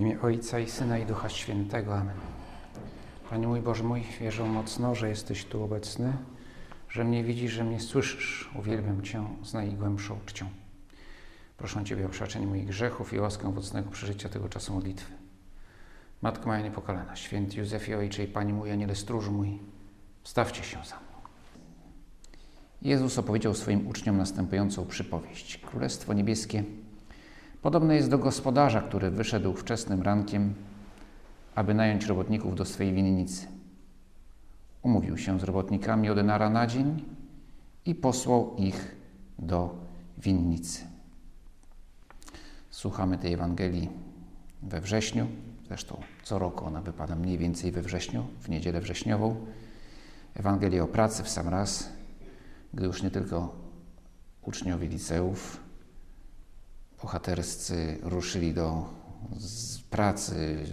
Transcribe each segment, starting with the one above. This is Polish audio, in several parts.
W imię Ojca i Syna i Ducha Świętego. Amen. Panie mój Boże mój, wierzę mocno, że jesteś tu obecny, że mnie widzisz, że mnie słyszysz. Uwielbiam Cię z najgłębszą czcią. Proszę Ciebie o przebaczenie moich grzechów i łaskę owocnego przeżycia tego czasu modlitwy. Matko moja niepokalana, święty Józefie Ojcze i Panie mój, Aniele stróżu mój, wstawcie się za mną. Jezus opowiedział swoim uczniom następującą przypowieść. Królestwo Niebieskie podobne jest do gospodarza, który wyszedł wczesnym rankiem, aby nająć robotników do swej winnicy. Umówił się z robotnikami o denara na dzień i posłał ich do winnicy. Słuchamy tej Ewangelii we wrześniu, zresztą co roku ona wypada mniej więcej we wrześniu, w niedzielę wrześniową. Ewangelię o pracy w sam raz, gdy już nie tylko uczniowie liceów bohaterscy ruszyli do pracy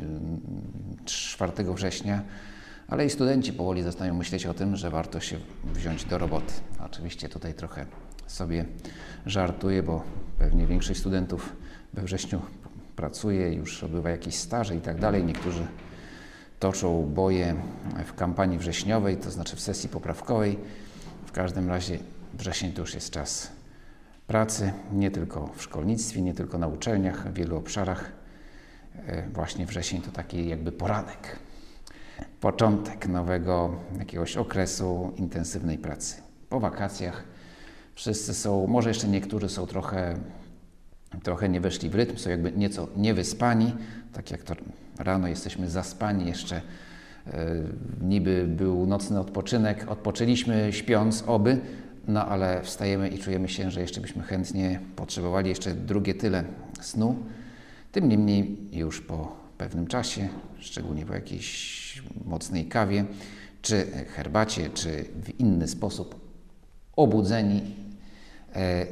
4 września, ale i studenci powoli zaczynają myśleć o tym, że warto się wziąć do roboty. Oczywiście tutaj trochę sobie żartuję, bo pewnie większość studentów we wrześniu pracuje, już odbywa jakieś staże i tak dalej. Niektórzy toczą boje w kampanii wrześniowej, to znaczy w sesji poprawkowej. W każdym razie wrzesień to już jest czas pracy, nie tylko w szkolnictwie, nie tylko na uczelniach, w wielu obszarach. Właśnie wrzesień to taki jakby poranek, początek nowego jakiegoś okresu intensywnej pracy. Po wakacjach wszyscy są, może jeszcze niektórzy są trochę, trochę nie weszli w rytm, są jakby nieco niewyspani, tak jak to rano jesteśmy zaspani jeszcze. Niby był nocny odpoczynek, odpoczęliśmy śpiąc oby, no ale wstajemy i czujemy się, że jeszcze byśmy chętnie potrzebowali jeszcze drugie tyle snu. Tym niemniej już po pewnym czasie, szczególnie po jakiejś mocnej kawie, czy herbacie, czy w inny sposób obudzeni, e,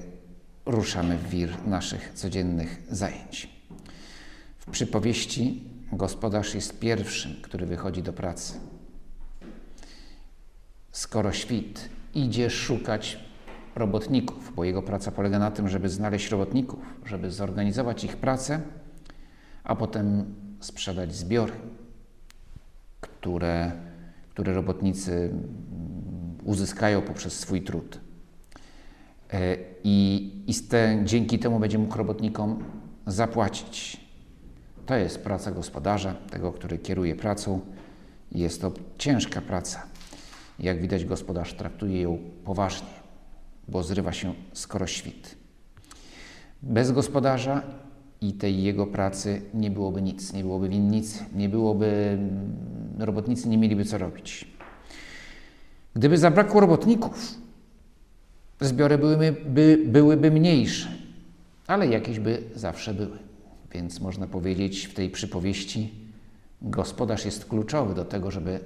ruszamy w wir naszych codziennych zajęć. W przypowieści gospodarz jest pierwszym, który wychodzi do pracy. Skoro świt idzie szukać robotników, bo jego praca polega na tym, żeby znaleźć robotników, żeby zorganizować ich pracę, a potem sprzedać zbiory, które, które robotnicy uzyskają poprzez swój trud. I, i te, dzięki temu będzie mógł robotnikom zapłacić. To jest praca gospodarza, tego, który kieruje pracą. Jest to ciężka praca. Jak widać, gospodarz traktuje ją poważnie, bo zrywa się skoro świt. Bez gospodarza i tej jego pracy nie byłoby nic, nie byłoby winnicy, nie byłoby, robotnicy nie mieliby co robić. Gdyby zabrakło robotników, zbiory byłyby, by, byłyby mniejsze, ale jakieś by zawsze były. Więc można powiedzieć w tej przypowieści, gospodarz jest kluczowy do tego, żeby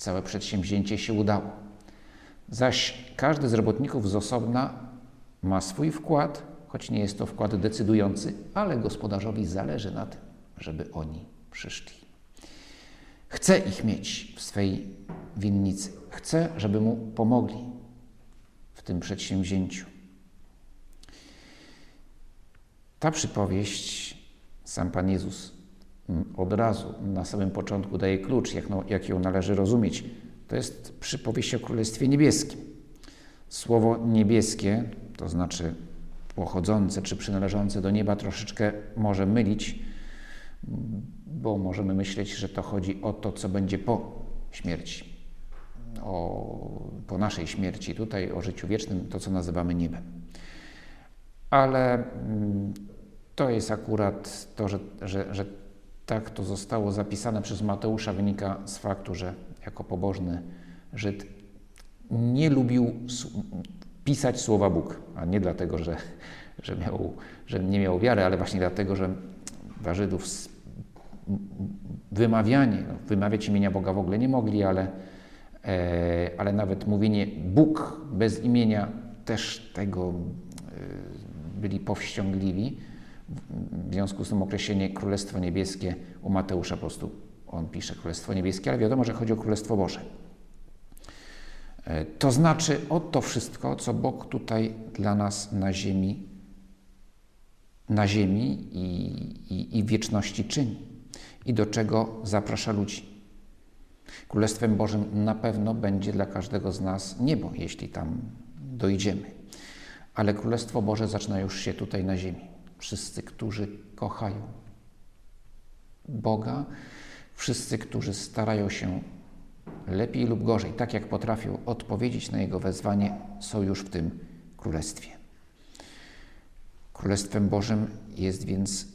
całe przedsięwzięcie się udało. Zaś każdy z robotników z osobna ma swój wkład, choć nie jest to wkład decydujący, ale gospodarzowi zależy na tym, żeby oni przyszli. Chce ich mieć w swej winnicy, chce, żeby mu pomogli w tym przedsięwzięciu. Ta przypowieść, sam Pan Jezus od razu na samym początku daje klucz, jak, no, jak ją należy rozumieć. To jest przypowieść o Królestwie Niebieskim. Słowo niebieskie, to znaczy pochodzące czy przynależące do nieba, troszeczkę może mylić, bo możemy myśleć, że to chodzi o to, co będzie po śmierci, o, po naszej śmierci, tutaj o życiu wiecznym, to co nazywamy niebem. Ale to jest akurat to, że, że, że tak to zostało zapisane przez Mateusza, wynika z faktu, że jako pobożny Żyd nie lubił pisać słowa Bóg, a nie dlatego, że, że, miał, że nie miał wiary, ale właśnie dlatego, że dla Żydów wymawianie, no, wymawiać imienia Boga w ogóle nie mogli, ale, e, ale nawet mówienie Bóg bez imienia też tego e, byli powściągliwi. W związku z tym określenie Królestwo Niebieskie u Mateusza po prostu on pisze Królestwo Niebieskie, ale wiadomo, że chodzi o Królestwo Boże. To znaczy o to wszystko, co Bóg tutaj dla nas na ziemi, na ziemi i, i, i wieczności czyni. i do czego zaprasza ludzi. Królestwem Bożym na pewno będzie dla każdego z nas niebo, jeśli tam dojdziemy. Ale Królestwo Boże zaczyna już się tutaj na ziemi. Wszyscy, którzy kochają Boga, wszyscy, którzy starają się lepiej lub gorzej, tak jak potrafią odpowiedzieć na Jego wezwanie, są już w tym Królestwie. Królestwem Bożym jest więc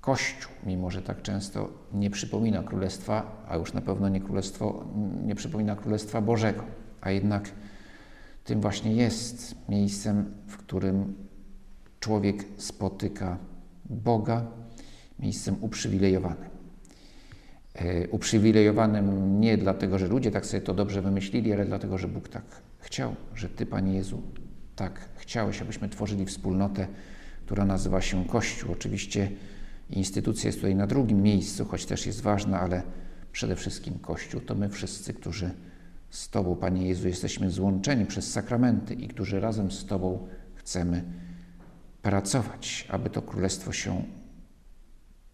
Kościół, mimo że tak często nie przypomina Królestwa, a już na pewno nie, królestwo, nie przypomina Królestwa Bożego, a jednak tym właśnie jest miejscem, w którym człowiek spotyka Boga, miejscem uprzywilejowanym. E, uprzywilejowanym nie dlatego, że ludzie tak sobie to dobrze wymyślili, ale dlatego, że Bóg tak chciał, że Ty, Panie Jezu, tak chciałeś, abyśmy tworzyli wspólnotę, która nazywa się Kościół. Oczywiście instytucja jest tutaj na drugim miejscu, choć też jest ważna, ale przede wszystkim Kościół to my wszyscy, którzy z Tobą, Panie Jezu, jesteśmy złączeni przez sakramenty i którzy razem z Tobą chcemy pracować, aby to królestwo się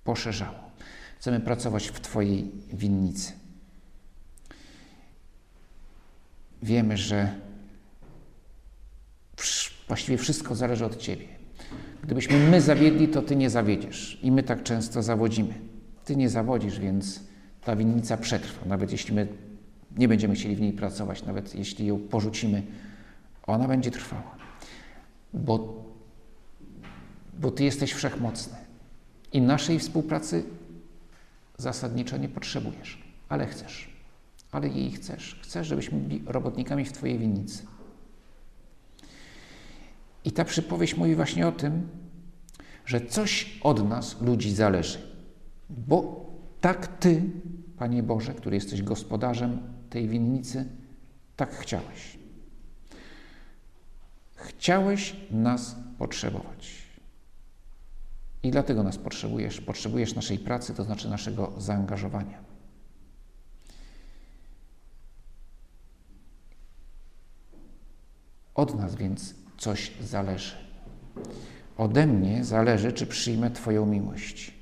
poszerzało. Chcemy pracować w Twojej winnicy. Wiemy, że właściwie wszystko zależy od Ciebie. Gdybyśmy my zawiedli, to Ty nie zawiedziesz. I my tak często zawodzimy. Ty nie zawodzisz, więc ta winnica przetrwa. Nawet jeśli my nie będziemy chcieli w niej pracować, nawet jeśli ją porzucimy, ona będzie trwała. Bo, bo Ty jesteś wszechmocny. I naszej współpracy zasadniczo nie potrzebujesz, ale chcesz. Ale jej chcesz. Chcesz, żebyśmy byli robotnikami w Twojej winnicy. I ta przypowieść mówi właśnie o tym, że coś od nas, ludzi, zależy. Bo tak Ty, Panie Boże, który jesteś gospodarzem tej winnicy, tak chciałeś. Chciałeś nas potrzebować. I dlatego nas potrzebujesz. Potrzebujesz naszej pracy, to znaczy naszego zaangażowania. Od nas więc coś zależy. Ode mnie zależy, czy przyjmę Twoją miłość.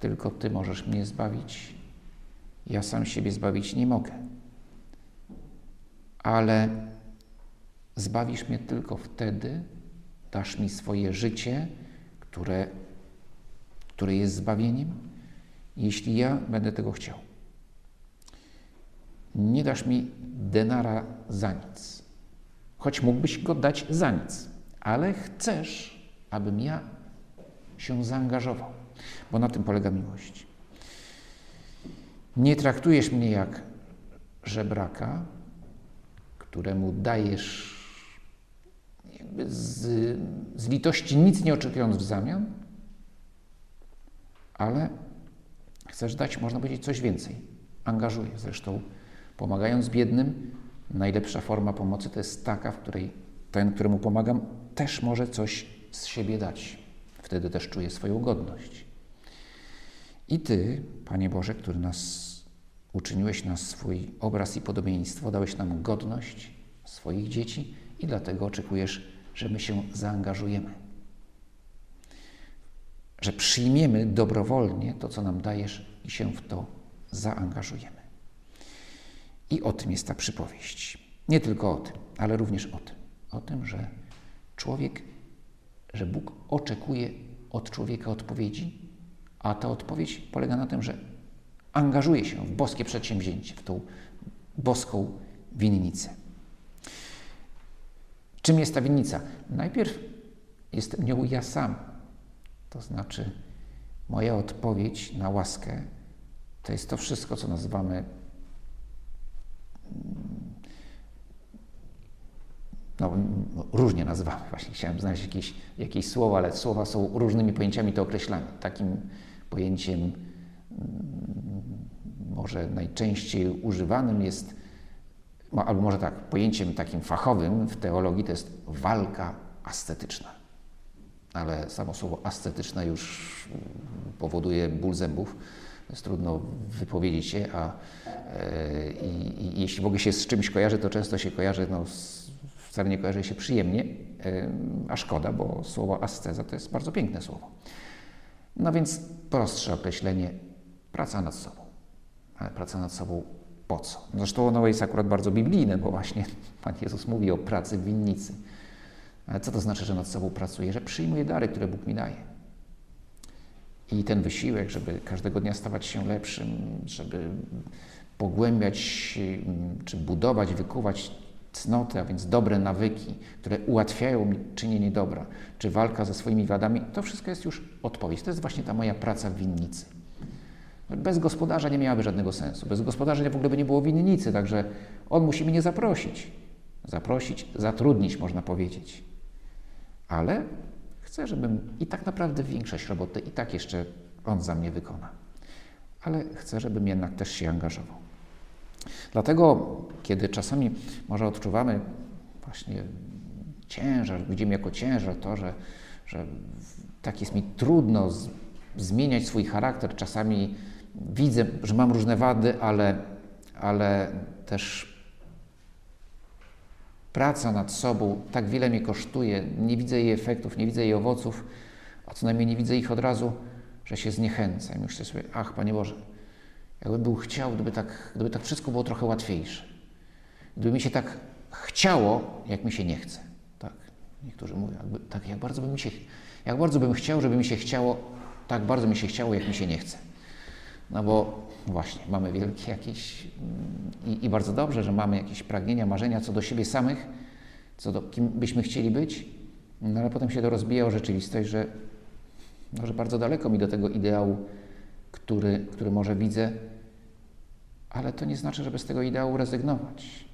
Tylko Ty możesz mnie zbawić. Ja sam siebie zbawić nie mogę. Ale zbawisz mnie tylko wtedy, dasz mi swoje życie, które, które jest zbawieniem, jeśli ja będę tego chciał. Nie dasz mi denara za nic, choć mógłbyś go dać za nic, ale chcesz, abym ja się zaangażował, bo na tym polega miłość. Nie traktujesz mnie jak żebraka, któremu dajesz z, z litości nic nie oczekując w zamian, ale chcesz dać, można powiedzieć, coś więcej. Angażuję. Zresztą pomagając biednym, najlepsza forma pomocy to jest taka, w której ten, któremu pomagam, też może coś z siebie dać. Wtedy też czuje swoją godność. I Ty, Panie Boże, który nas uczyniłeś na swój obraz i podobieństwo, dałeś nam godność swoich dzieci i dlatego oczekujesz że my się zaangażujemy, że przyjmiemy dobrowolnie to, co nam dajesz i się w to zaangażujemy. I o tym jest ta przypowieść. Nie tylko o tym, ale również o tym. O tym, że człowiek, że Bóg oczekuje od człowieka odpowiedzi, a ta odpowiedź polega na tym, że angażuje się w boskie przedsięwzięcie, w tą boską winnicę. Czym jest ta winnica? Najpierw jestem nią ja sam. To znaczy, moja odpowiedź na łaskę to jest to wszystko, co nazywamy mm, no, różnie nazywamy, właśnie chciałem znaleźć jakieś, jakieś słowa, ale słowa są różnymi pojęciami to określane. Takim pojęciem mm, może najczęściej używanym jest albo może tak, pojęciem takim fachowym w teologii to jest walka ascetyczna. Ale samo słowo ascetyczna już powoduje ból zębów. Jest trudno wypowiedzieć się, a e, i, i, jeśli w ogóle się z czymś kojarzy, to często się kojarzy, no, wcale nie kojarzy się przyjemnie, e, a szkoda, bo słowo asceza to jest bardzo piękne słowo. No więc prostsze określenie praca nad sobą. Ale praca nad sobą po co? Zresztą ono jest akurat bardzo biblijne, bo właśnie Pan Jezus mówi o pracy w winnicy. Ale co to znaczy, że nad sobą pracuję? Że przyjmuję dary, które Bóg mi daje. I ten wysiłek, żeby każdego dnia stawać się lepszym, żeby pogłębiać czy budować, wykuwać cnoty, a więc dobre nawyki, które ułatwiają mi czynienie dobra, czy walka ze swoimi wadami, to wszystko jest już odpowiedź. To jest właśnie ta moja praca w winnicy. Bez gospodarza nie miałaby żadnego sensu. Bez gospodarza w ogóle by nie było winnicy, także on musi mnie zaprosić. Zaprosić, zatrudnić, można powiedzieć. Ale chcę, żebym i tak naprawdę większość roboty i tak jeszcze on za mnie wykona. Ale chcę, żebym jednak też się angażował. Dlatego, kiedy czasami może odczuwamy właśnie ciężar, widzimy jako ciężar to, że, że tak jest mi trudno z, zmieniać swój charakter, czasami widzę, że mam różne wady, ale, ale też praca nad sobą tak wiele mnie kosztuje, nie widzę jej efektów, nie widzę jej owoców, a co najmniej nie widzę ich od razu, że się zniechęcam. Myślę sobie, ach Panie Boże, jakbym był chciał, gdyby tak, gdyby tak wszystko było trochę łatwiejsze. Gdyby mi się tak chciało, jak mi się nie chce. Tak, niektórzy mówią, jakby, tak jak bardzo bym mi się, jak bardzo bym chciał, żeby mi się chciało, tak bardzo mi się chciało, jak mi się nie chce. No bo właśnie, mamy wielkie jakieś i, i bardzo dobrze, że mamy jakieś pragnienia, marzenia co do siebie samych, co do kim byśmy chcieli być, no ale potem się to rozbija o rzeczywistość, że, no, że bardzo daleko mi do tego ideału który, który może widzę, ale to nie znaczy, żeby z tego ideału rezygnować.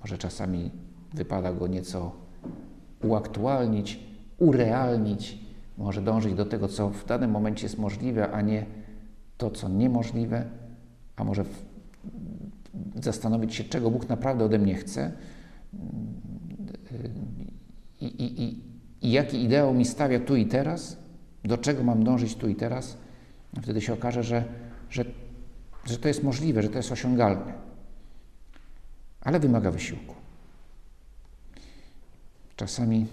Może czasami wypada go nieco uaktualnić, urealnić, może dążyć do tego, co w danym momencie jest możliwe, a nie to, co niemożliwe, a może zastanowić się, czego Bóg naprawdę ode mnie chce i, i, i, i jaki ideał mi stawia tu i teraz, do czego mam dążyć tu i teraz Wtedy się okaże, że, że, że to jest możliwe, że to jest osiągalne. Ale wymaga wysiłku. Czasami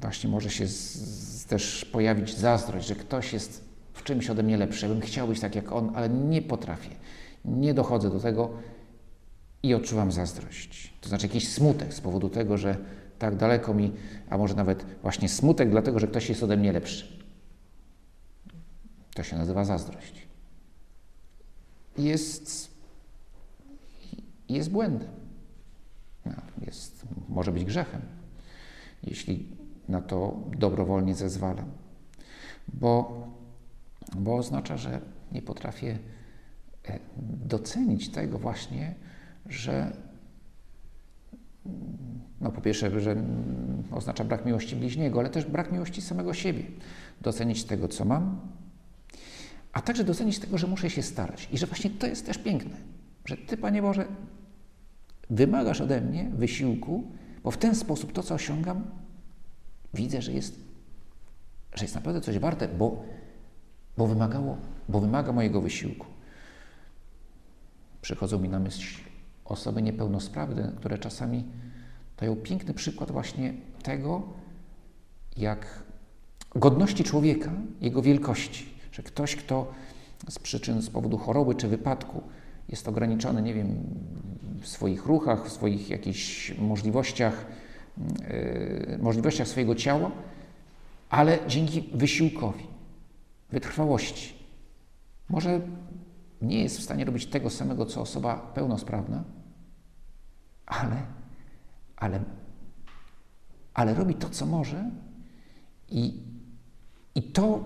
właśnie może się z, też pojawić zazdrość, że ktoś jest w czymś ode mnie lepszy. Bym chciał być tak jak on, ale nie potrafię. Nie dochodzę do tego i odczuwam zazdrość. To znaczy jakiś smutek z powodu tego, że tak daleko mi, a może nawet właśnie smutek dlatego, że ktoś jest ode mnie lepszy. To się nazywa zazdrość. Jest, jest błędem. No, jest, może być grzechem, jeśli na to dobrowolnie zezwalam, bo, bo oznacza, że nie potrafię e, docenić tego właśnie, że no po pierwsze, że oznacza brak miłości bliźniego, ale też brak miłości samego siebie. Docenić tego, co mam, a także docenić tego, że muszę się starać i że właśnie to jest też piękne, że Ty, Panie Boże, wymagasz ode mnie wysiłku, bo w ten sposób to, co osiągam, widzę, że jest, że jest naprawdę coś warte, bo, bo, wymagało, bo wymaga mojego wysiłku. Przychodzą mi na myśl osoby niepełnosprawne, które czasami dają piękny przykład właśnie tego, jak godności człowieka, jego wielkości że ktoś, kto z przyczyn, z powodu choroby czy wypadku jest ograniczony, nie wiem, w swoich ruchach, w swoich jakichś możliwościach, możliwościach swojego ciała, ale dzięki wysiłkowi, wytrwałości, może nie jest w stanie robić tego samego, co osoba pełnosprawna, ale, ale, ale robi to, co może i, i to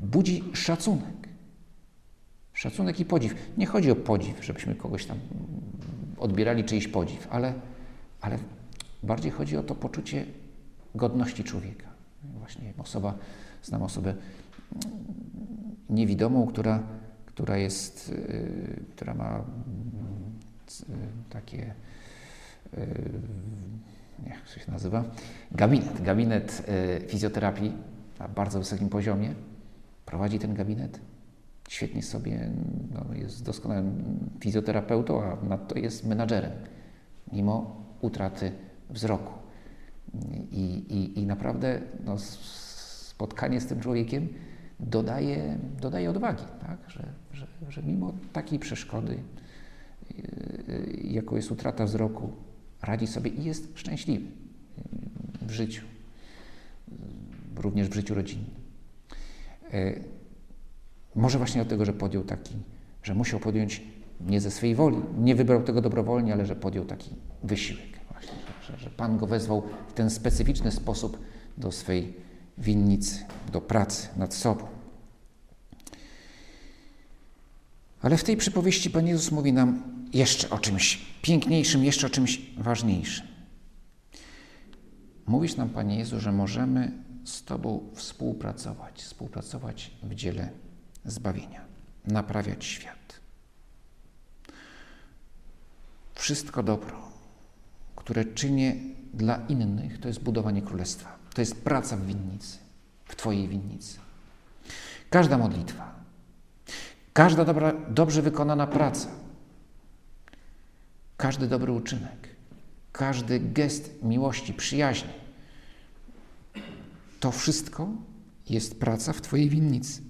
budzi szacunek. Szacunek i podziw. Nie chodzi o podziw, żebyśmy kogoś tam odbierali czyjś podziw, ale, ale bardziej chodzi o to poczucie godności człowieka. Właśnie osoba, znam osobę niewidomą, która, która jest, yy, która ma yy, takie, yy, jak to się nazywa, gabinet, gabinet y, fizjoterapii na bardzo wysokim poziomie prowadzi ten gabinet. Świetnie sobie, no, jest doskonałym fizjoterapeutą, a nadto jest menadżerem, mimo utraty wzroku. I, i, i naprawdę no, spotkanie z tym człowiekiem dodaje, dodaje odwagi, tak? że, że, że mimo takiej przeszkody, yy, jaką jest utrata wzroku, radzi sobie i jest szczęśliwy w życiu, również w życiu rodzinnym. Yy, może właśnie dlatego, że podjął taki, że musiał podjąć nie ze swej woli, nie wybrał tego dobrowolnie, ale że podjął taki wysiłek. Że, że Pan go wezwał w ten specyficzny sposób do swej winnicy, do pracy nad sobą. Ale w tej przypowieści Pan Jezus mówi nam jeszcze o czymś piękniejszym, jeszcze o czymś ważniejszym. Mówisz nam, Panie Jezu, że możemy z Tobą współpracować, współpracować w dziele zbawienia, naprawiać świat. Wszystko dobro, które czynię dla innych, to jest budowanie królestwa. To jest praca w winnicy, w Twojej winnicy. Każda modlitwa, każda dobra, dobrze wykonana praca, każdy dobry uczynek, każdy gest miłości, przyjaźni, to wszystko jest praca w Twojej winnicy.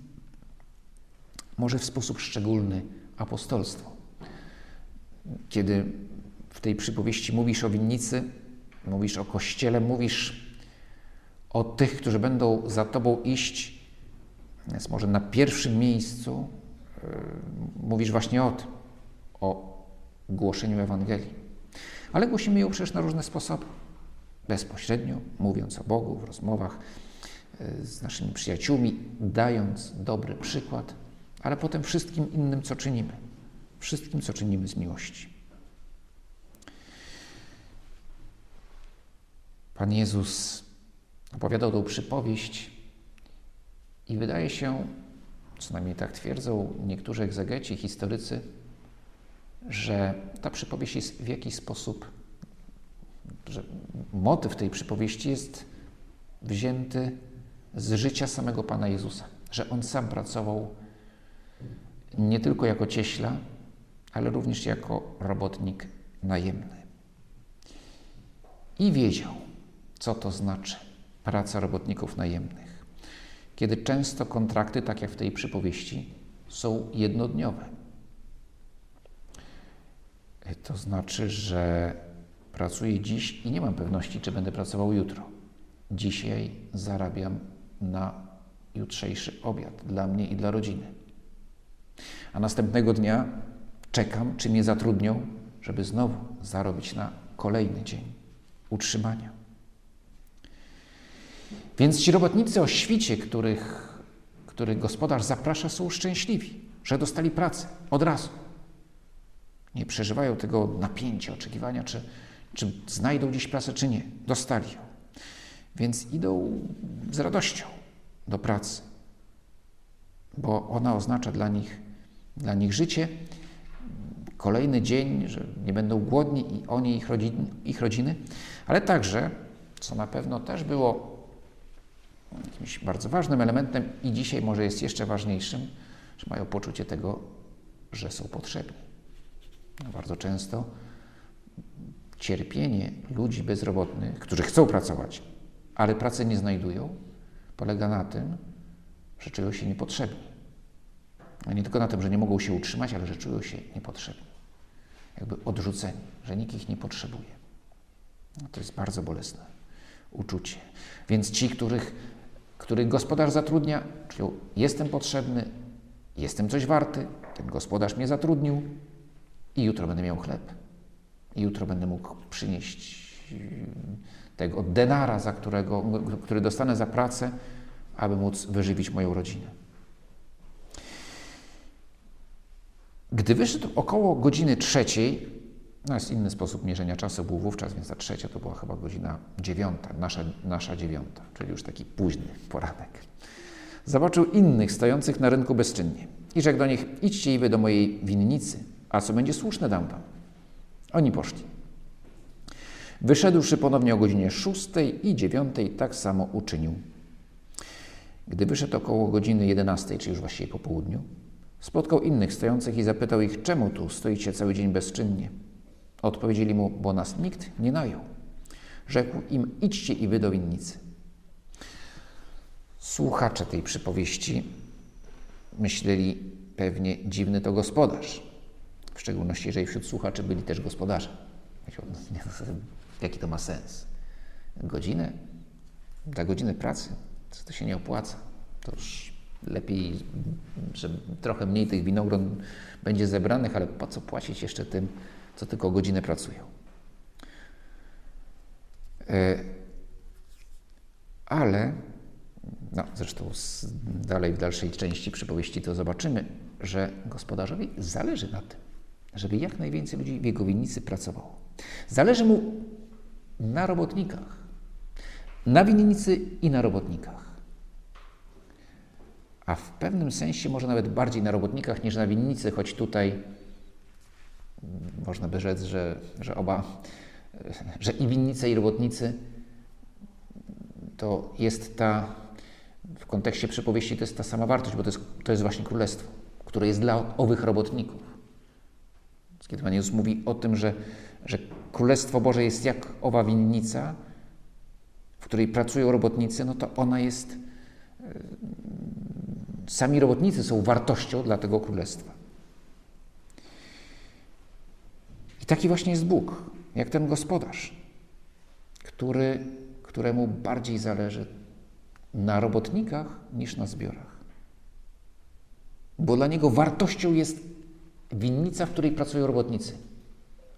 Może w sposób szczególny apostolstwo. Kiedy w tej przypowieści mówisz o winnicy, mówisz o kościele, mówisz o tych, którzy będą za Tobą iść, jest może na pierwszym miejscu, yy, mówisz właśnie o tym, o głoszeniu Ewangelii. Ale głosimy ją przecież na różne sposoby. Bezpośrednio, mówiąc o Bogu, w rozmowach yy, z naszymi przyjaciółmi, dając dobry przykład, ale potem wszystkim innym, co czynimy. Wszystkim, co czynimy z miłości. Pan Jezus opowiadał tą przypowieść i wydaje się, co najmniej tak twierdzą niektórzy egzegeci, historycy, że ta przypowieść jest w jakiś sposób, że motyw tej przypowieści jest wzięty z życia samego Pana Jezusa, że On sam pracował nie tylko jako cieśla, ale również jako robotnik najemny. I wiedział, co to znaczy praca robotników najemnych, kiedy często kontrakty, tak jak w tej przypowieści, są jednodniowe. To znaczy, że pracuję dziś i nie mam pewności, czy będę pracował jutro. Dzisiaj zarabiam na jutrzejszy obiad dla mnie i dla rodziny. A następnego dnia czekam, czy mnie zatrudnią, żeby znowu zarobić na kolejny dzień utrzymania. Więc ci robotnicy o świcie, których, których gospodarz zaprasza, są szczęśliwi, że dostali pracę od razu. Nie przeżywają tego napięcia, oczekiwania, czy, czy znajdą dziś pracę, czy nie. Dostali ją. Więc idą z radością do pracy, bo ona oznacza dla nich, dla nich życie, kolejny dzień, że nie będą głodni i oni, ich ich rodziny, ale także, co na pewno też było jakimś bardzo ważnym elementem i dzisiaj może jest jeszcze ważniejszym, że mają poczucie tego, że są potrzebni. No bardzo często cierpienie ludzi bezrobotnych, którzy chcą pracować, ale pracy nie znajdują, polega na tym, że czują się niepotrzebni. A nie tylko na tym, że nie mogą się utrzymać, ale że czują się niepotrzebni. Jakby odrzuceni, że nikt ich nie potrzebuje. No to jest bardzo bolesne uczucie. Więc ci, których który gospodarz zatrudnia, czyli jestem potrzebny, jestem coś warty, ten gospodarz mnie zatrudnił i jutro będę miał chleb. I jutro będę mógł przynieść yy, tego denara, za którego, który dostanę za pracę, aby móc wyżywić moją rodzinę. Gdy wyszedł około godziny trzeciej, no jest inny sposób mierzenia czasu był wówczas, więc ta trzecia to była chyba godzina dziewiąta, nasza, nasza dziewiąta, czyli już taki późny poranek. Zobaczył innych stojących na rynku bezczynnie i rzekł do nich, idźcie i wy do mojej winnicy, a co będzie słuszne dam wam. Oni poszli. Wyszedłszy ponownie o godzinie szóstej i dziewiątej, tak samo uczynił. Gdy wyszedł około godziny jedenastej, czy już właściwie po południu, spotkał innych stojących i zapytał ich, czemu tu stoicie cały dzień bezczynnie? Odpowiedzieli mu, bo nas nikt nie najął. Rzekł im, idźcie i wy do winnicy. Słuchacze tej przypowieści myśleli pewnie dziwny to gospodarz. W szczególności, jeżeli wśród słuchaczy byli też gospodarze. Jaki to ma sens? Godzinę? Za godzinę pracy? Co to się nie opłaca? To już lepiej, że trochę mniej tych winogron będzie zebranych, ale po co płacić jeszcze tym, co tylko godzinę pracują? E, ale, no zresztą dalej w dalszej części przypowieści to zobaczymy, że gospodarzowi zależy na tym, żeby jak najwięcej ludzi w jego winnicy pracowało. Zależy mu na robotnikach, na winnicy i na robotnikach. A w pewnym sensie może nawet bardziej na robotnikach niż na winnicy, choć tutaj można by rzec, że, że oba, że i winnice, i robotnicy to jest ta, w kontekście przypowieści to jest ta sama wartość, bo to jest, to jest właśnie królestwo, które jest dla owych robotników. Kiedy Pan Jezus mówi o tym, że, że Królestwo Boże jest jak owa winnica, w której pracują robotnicy, no to ona jest. E, sami robotnicy są wartością dla tego królestwa. I taki właśnie jest Bóg, jak ten gospodarz, który, któremu bardziej zależy na robotnikach niż na zbiorach. Bo dla niego wartością jest winnica, w której pracują robotnicy,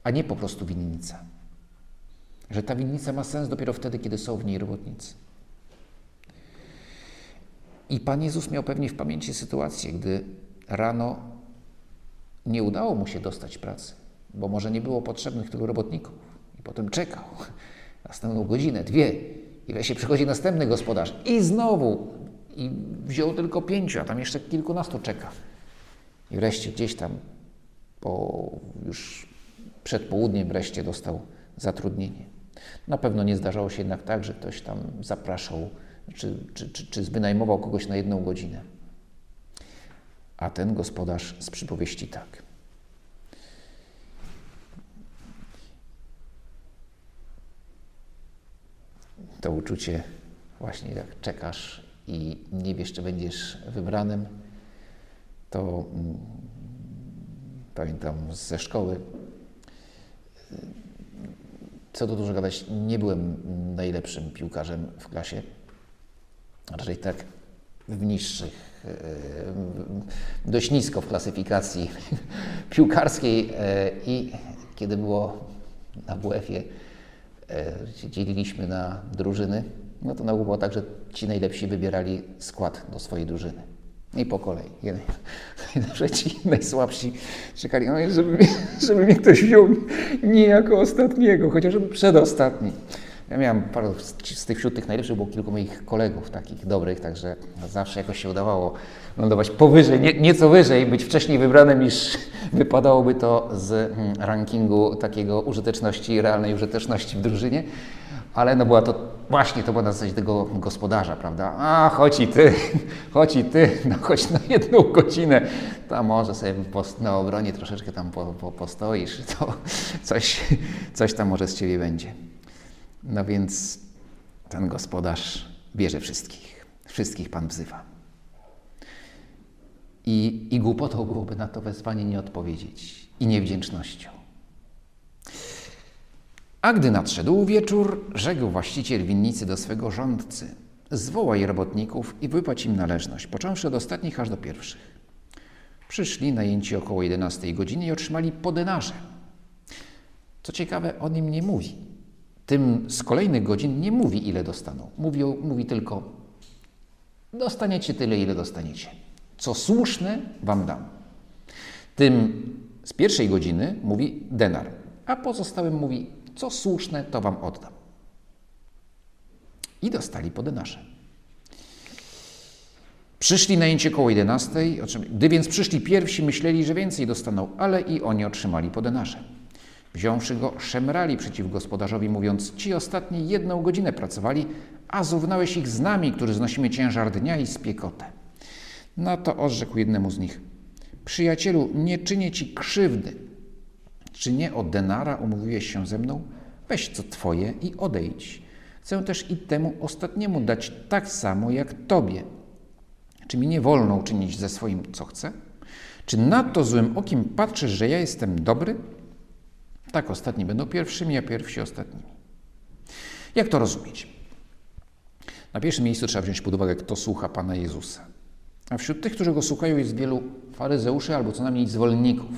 a nie po prostu winnica. Że ta winnica ma sens dopiero wtedy, kiedy są w niej robotnicy. I Pan Jezus miał pewnie w pamięci sytuację, gdy rano nie udało mu się dostać pracy, bo może nie było potrzebnych tylu robotników. I potem czekał następną godzinę, dwie, i wreszcie przychodzi następny gospodarz i znowu i wziął tylko pięciu, a tam jeszcze kilkunastu czeka. I wreszcie gdzieś tam po już przed południem wreszcie dostał zatrudnienie. Na pewno nie zdarzało się jednak tak, że ktoś tam zapraszał czy, czy, czy, czy wynajmował kogoś na jedną godzinę. A ten gospodarz z przypowieści tak. To uczucie właśnie jak czekasz i nie wiesz, czy będziesz wybranym, to mm, pamiętam ze szkoły. Co tu dużo gadać, nie byłem najlepszym piłkarzem w klasie. Raczej tak w niższych, e, dość nisko w klasyfikacji piłkarskiej e, i kiedy było na WF-ie, dzieliliśmy na drużyny, no to na było tak, że ci najlepsi wybierali skład do swojej drużyny. I po kolei. Jeden, że ci najsłabsi czekali, no, żeby, żeby mnie ktoś wziął nie jako ostatniego, chociażby przedostatni. Ja miałem paru z tych wśród tych najlepszych było kilku moich kolegów takich dobrych, także zawsze jakoś się udawało lądować powyżej, nie, nieco wyżej, być wcześniej wybranym niż wypadałoby to z hmm, rankingu takiego użyteczności, realnej użyteczności w drużynie. Ale no była to właśnie to była na zasadzie tego gospodarza, prawda? A chodź i ty, chodź i ty, no chodź na jedną godzinę, tam może sobie na obronie troszeczkę tam po, po, postoisz, to coś, coś tam może z ciebie będzie. No więc ten gospodarz bierze wszystkich. Wszystkich Pan wzywa. I, I głupotą byłoby na to wezwanie nie odpowiedzieć i niewdzięcznością. A gdy nadszedł wieczór, rzekł właściciel winnicy do swego rządcy: Zwołaj robotników i wypłać im należność, począwszy od ostatnich aż do pierwszych. Przyszli najęci około 11 godziny i otrzymali po denarze. Co ciekawe, on im nie mówi tym z kolejnych godzin nie mówi, ile dostaną. Mówi, mówi tylko, dostaniecie tyle, ile dostaniecie. Co słuszne, wam dam. Tym z pierwszej godziny mówi denar, a pozostałym mówi, co słuszne, to wam oddam. I dostali po denarze. Przyszli najęcie koło 11, gdy więc przyszli pierwsi, myśleli, że więcej dostaną, ale i oni otrzymali po denarze. Wziąwszy go, szemrali przeciw gospodarzowi, mówiąc: Ci ostatni jedną godzinę pracowali, a zrównałeś ich z nami, którzy znosimy ciężar dnia i spiekotę. Na to odrzekł jednemu z nich: Przyjacielu, nie czynię ci krzywdy. Czy nie o denara umówiłeś się ze mną? Weź co twoje i odejdź. Chcę też i temu ostatniemu dać tak samo jak tobie. Czy mi nie wolno uczynić ze swoim, co chcę? Czy nadto złym okiem patrzysz, że ja jestem dobry? Tak, ostatni będą pierwszymi, a pierwsi ostatnimi. Jak to rozumieć? Na pierwszym miejscu trzeba wziąć pod uwagę, kto słucha Pana Jezusa. A wśród tych, którzy go słuchają, jest wielu faryzeuszy albo co najmniej zwolenników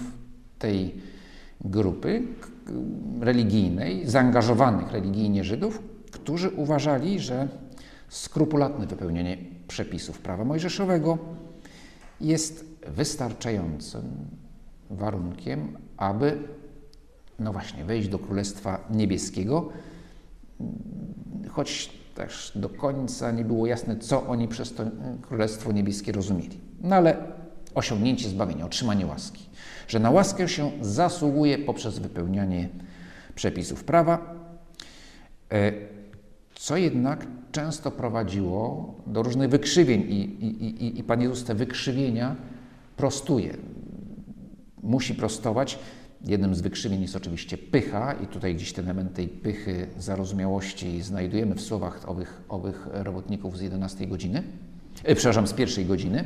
tej grupy religijnej, zaangażowanych religijnie Żydów, którzy uważali, że skrupulatne wypełnienie przepisów prawa mojżeszowego jest wystarczającym warunkiem, aby no właśnie wejść do Królestwa Niebieskiego, choć też do końca nie było jasne, co oni przez to Królestwo Niebieskie rozumieli. No ale osiągnięcie zbawienia, otrzymanie łaski, że na łaskę się zasługuje poprzez wypełnianie przepisów prawa, e, co jednak często prowadziło do różnych wykrzywień i, i, i, i Pan Jezus te wykrzywienia prostuje. Musi prostować. Jednym z wykrzywień jest oczywiście pycha i tutaj gdzieś ten element tej pychy, zarozumiałości znajdujemy w słowach owych, owych robotników z 11 godziny, e, przepraszam, z pierwszej godziny,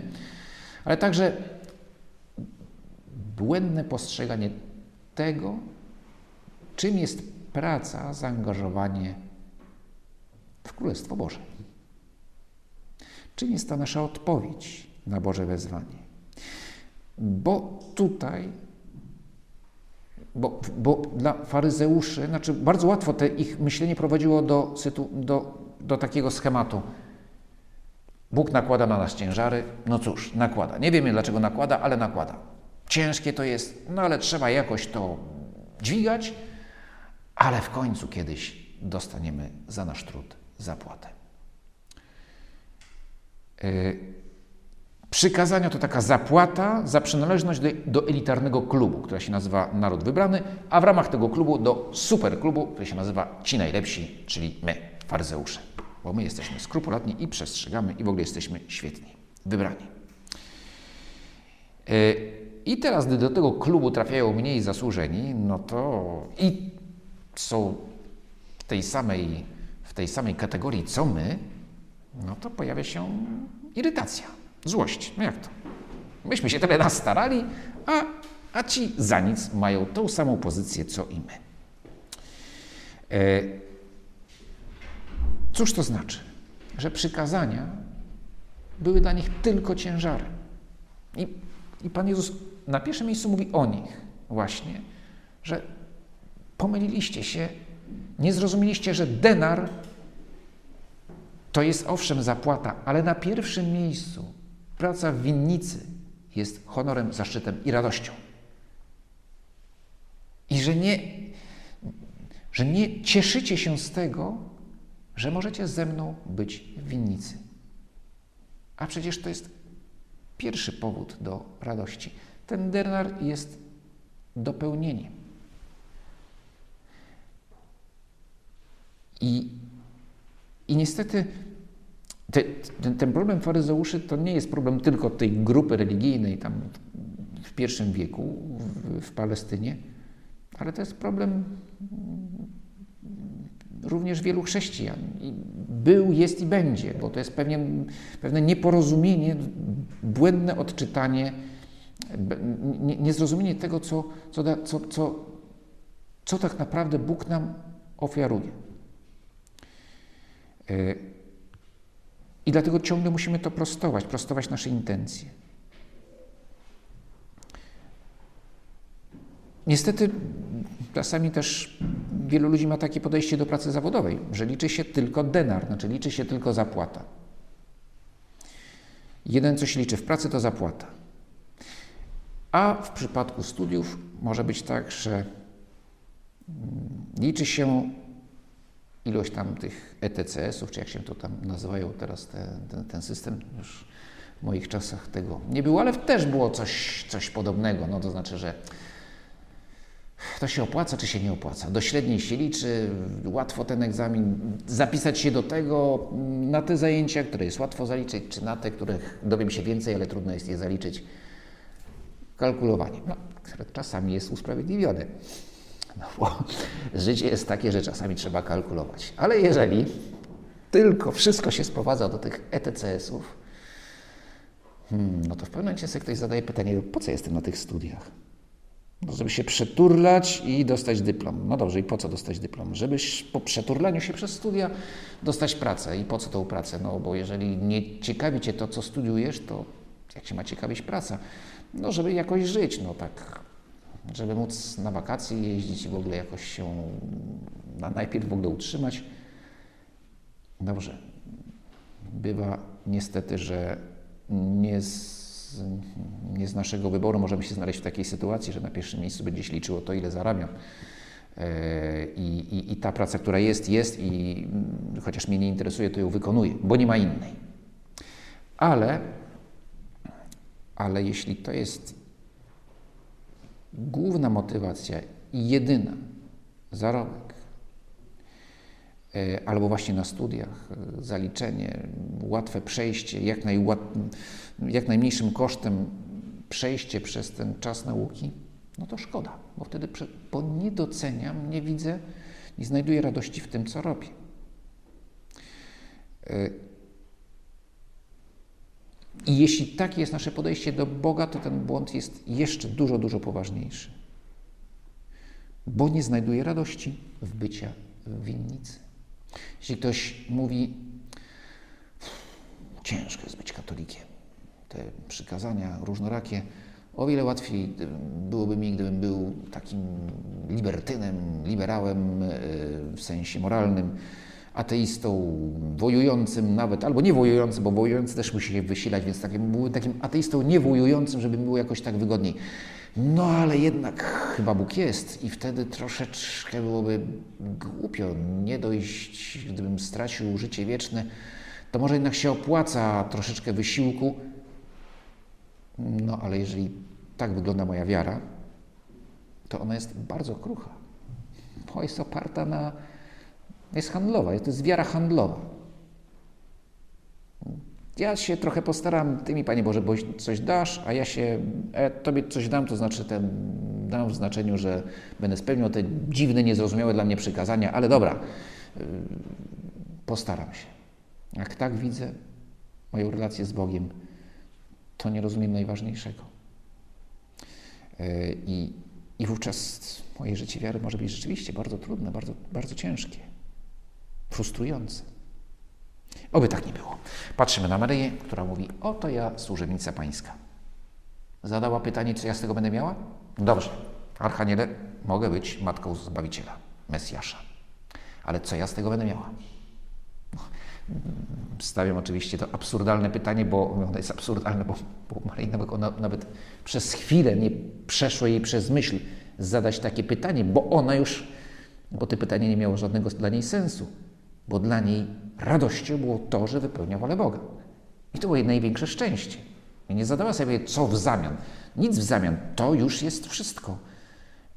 ale także błędne postrzeganie tego, czym jest praca, zaangażowanie w Królestwo Boże. Czym jest ta nasza odpowiedź na Boże wezwanie? Bo tutaj, bo, bo dla faryzeuszy, znaczy bardzo łatwo te ich myślenie prowadziło do, do, do takiego schematu. Bóg nakłada na nas ciężary, no cóż, nakłada. Nie wiemy dlaczego nakłada, ale nakłada. Ciężkie to jest, no ale trzeba jakoś to dźwigać, ale w końcu kiedyś dostaniemy za nasz trud zapłatę. Yy, przykazania to taka zapłata za przynależność do, elitarnego klubu, która się nazywa Naród Wybrany, a w ramach tego klubu do superklubu, który się nazywa Ci Najlepsi, czyli my, faryzeusze. Bo my jesteśmy skrupulatni i przestrzegamy i w ogóle jesteśmy świetni, wybrani. Yy, I teraz, gdy do tego klubu trafiają mniej zasłużeni, no to i są w tej samej w tej samej kategorii co my, no to pojawia się irytacja, złość. No jak to? Myśmy się tyle nas starali, a, a ci za nic mają tą samą pozycję co i my. E, cóż to znaczy? Że przykazania były dla nich tylko ciężarem. I, I Pan Jezus na pierwszym miejscu mówi o nich właśnie, że pomyliliście się nie zrozumieliście, że denar to jest owszem zapłata, ale na pierwszym miejscu praca w winnicy jest honorem, zaszczytem i radością. I że nie, że nie cieszycie się z tego, że możecie ze mną być w winnicy. A przecież to jest pierwszy powód do radości. Ten denar jest dopełnieniem. I, i niestety te, ten, ten, problem faryzeuszy to nie jest problem tylko tej grupy religijnej tam w pierwszym wieku w, w Palestynie, ale to jest problem również wielu chrześcijan. I był, jest i będzie, bo to jest pewnie, pewne nieporozumienie, błędne odczytanie, niezrozumienie tego, co, co, co, co, co tak naprawdę Bóg nam ofiaruje. I dlatego ciągle musimy to prostować, prostować nasze intencje. Niestety, czasami też wielu ludzi ma takie podejście do pracy zawodowej, że liczy się tylko denar, znaczy liczy się tylko zapłata. Jeden, co się liczy w pracy, to zapłata. A w przypadku studiów może być tak, że mm, liczy się ilość tam tych ETCS-ów, czy jak się to tam nazywają teraz, te, ten, ten, system, już w moich czasach tego nie było, ale też było coś, coś podobnego, no to znaczy, że to się opłaca, czy się nie opłaca. Do średniej się liczy, łatwo ten egzamin, zapisać się do tego, na te zajęcia, które jest łatwo zaliczyć, czy na te, których dowiem się więcej, ale trudno jest je zaliczyć. Kalkulowanie, no, które czasami jest usprawiedliwione. No bo życie jest takie, że czasami trzeba kalkulować. Ale jeżeli tylko wszystko się sprowadza do tych ETCS-ów, Hmm, no to w pewnym momencie sobie ktoś zadaje pytanie, po co jestem na tych studiach? No, żeby się przeturlać i dostać dyplom. No dobrze, i po co dostać dyplom? Żeby po przeturlaniu się przez studia dostać pracę. I po co tą pracę? No bo jeżeli nie ciekawi Cię to, co studiujesz, to jak się ma ciekawić praca? No żeby jakoś żyć, no tak, żeby móc na wakacje jeździć i w ogóle jakoś się na najpierw w ogóle utrzymać. Dobrze. Bywa niestety, że nie z, nie z naszego wyboru możemy się znaleźć w takiej sytuacji, że na pierwszym miejscu będzie się liczyło to, ile zarabiam. E, I, i, I, ta praca, która jest, jest i chociaż mnie nie interesuje, to ją wykonuję, bo nie ma innej. Ale, ale jeśli to jest główna motywacja i jedyna, zarobek, e, albo właśnie na studiach, e, zaliczenie, łatwe przejście, jak, najłat, jak najmniejszym kosztem przejście przez ten czas nauki, no to szkoda, bo wtedy bo nie doceniam, nie widzę, nie znajduję radości w tym, co robię. I jeśli takie jest nasze podejście do Boga, to ten błąd jest jeszcze dużo, dużo poważniejszy. Bo nie znajduje radości w bycia w winnicy. Jeśli ktoś mówi, ciężko jest być katolikiem, te przykazania różnorakie, o wiele łatwiej byłoby mi, gdybym był takim libertynem, liberałem e, w sensie moralnym, ateistą wojującym nawet, albo nie wojującym, bo wojujący też musi się wysilać, więc takim, byłbym takim ateistą niewojującym, żeby mi było jakoś tak wygodniej. No ale jednak chyba Bóg jest i wtedy troszeczkę byłoby głupio nie dojść, gdybym stracił życie wieczne, to może jednak się opłaca troszeczkę wysiłku. No ale jeżeli tak wygląda moja wiara, to ona jest bardzo krucha, bo jest oparta na jest handlowa, to jest wiara handlowa. Ja się trochę postaram, Ty mi, Panie Boże, bo coś dasz, a ja się, a Tobie coś dam, to znaczy ten, dam w znaczeniu, że będę spełniał te dziwne, niezrozumiałe dla mnie przykazania, ale dobra, y, postaram się. Jak tak widzę moją relację z Bogiem, to nie rozumiem najważniejszego. Y, I, i wówczas moje życie wiary może być rzeczywiście bardzo trudne, bardzo, bardzo ciężkie frustrujące. Oby tak nie było. Patrzymy na Maryję, która mówi: Oto ja, służebnica Pańska. Zadała pytanie, co ja z tego będę miała? Dobrze, Archaniele, mogę być matką Zbawiciela, Mesjasza. Ale co ja z tego będę miała? Stawiam oczywiście to absurdalne pytanie, bo ono jest absurdalne, bo, bo nawet przez chwilę nie przeszło jej przez myśl zadać takie pytanie, bo ona już, bo to pytanie nie miało żadnego dla niej sensu bo dla niej radością było to, że wypełnia wolę Boga. I to było jej największe szczęście. I nie zadała sobie, co w zamian. Nic w zamian. To już jest wszystko.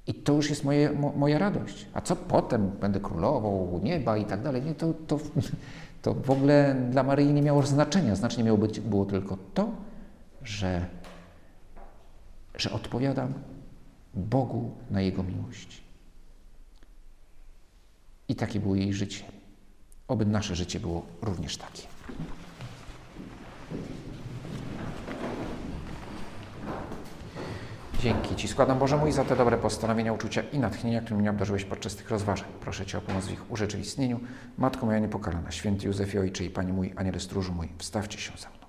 I to już jest moje, mo, moja radość. A co potem? Będę królową nieba i tak dalej. Nie, to, to, to w ogóle dla Maryi nie miało znaczenia. Znacznie miało być, było tylko to, że, że odpowiadam Bogu na Jego miłość. I takie było jej życie. Oby nasze życie było również takie. Dzięki Ci składam Boże mój za te dobre postanowienia, uczucia i natchnienia, którymi mnie obdarzyłeś podczas tych rozważań. Proszę Cię o pomoc w ich urzeczywistnieniu. Matko moja niepokalana, święty Józefie Ojcze i Panie mój, Aniele stróżu mój, wstawcie się za mną.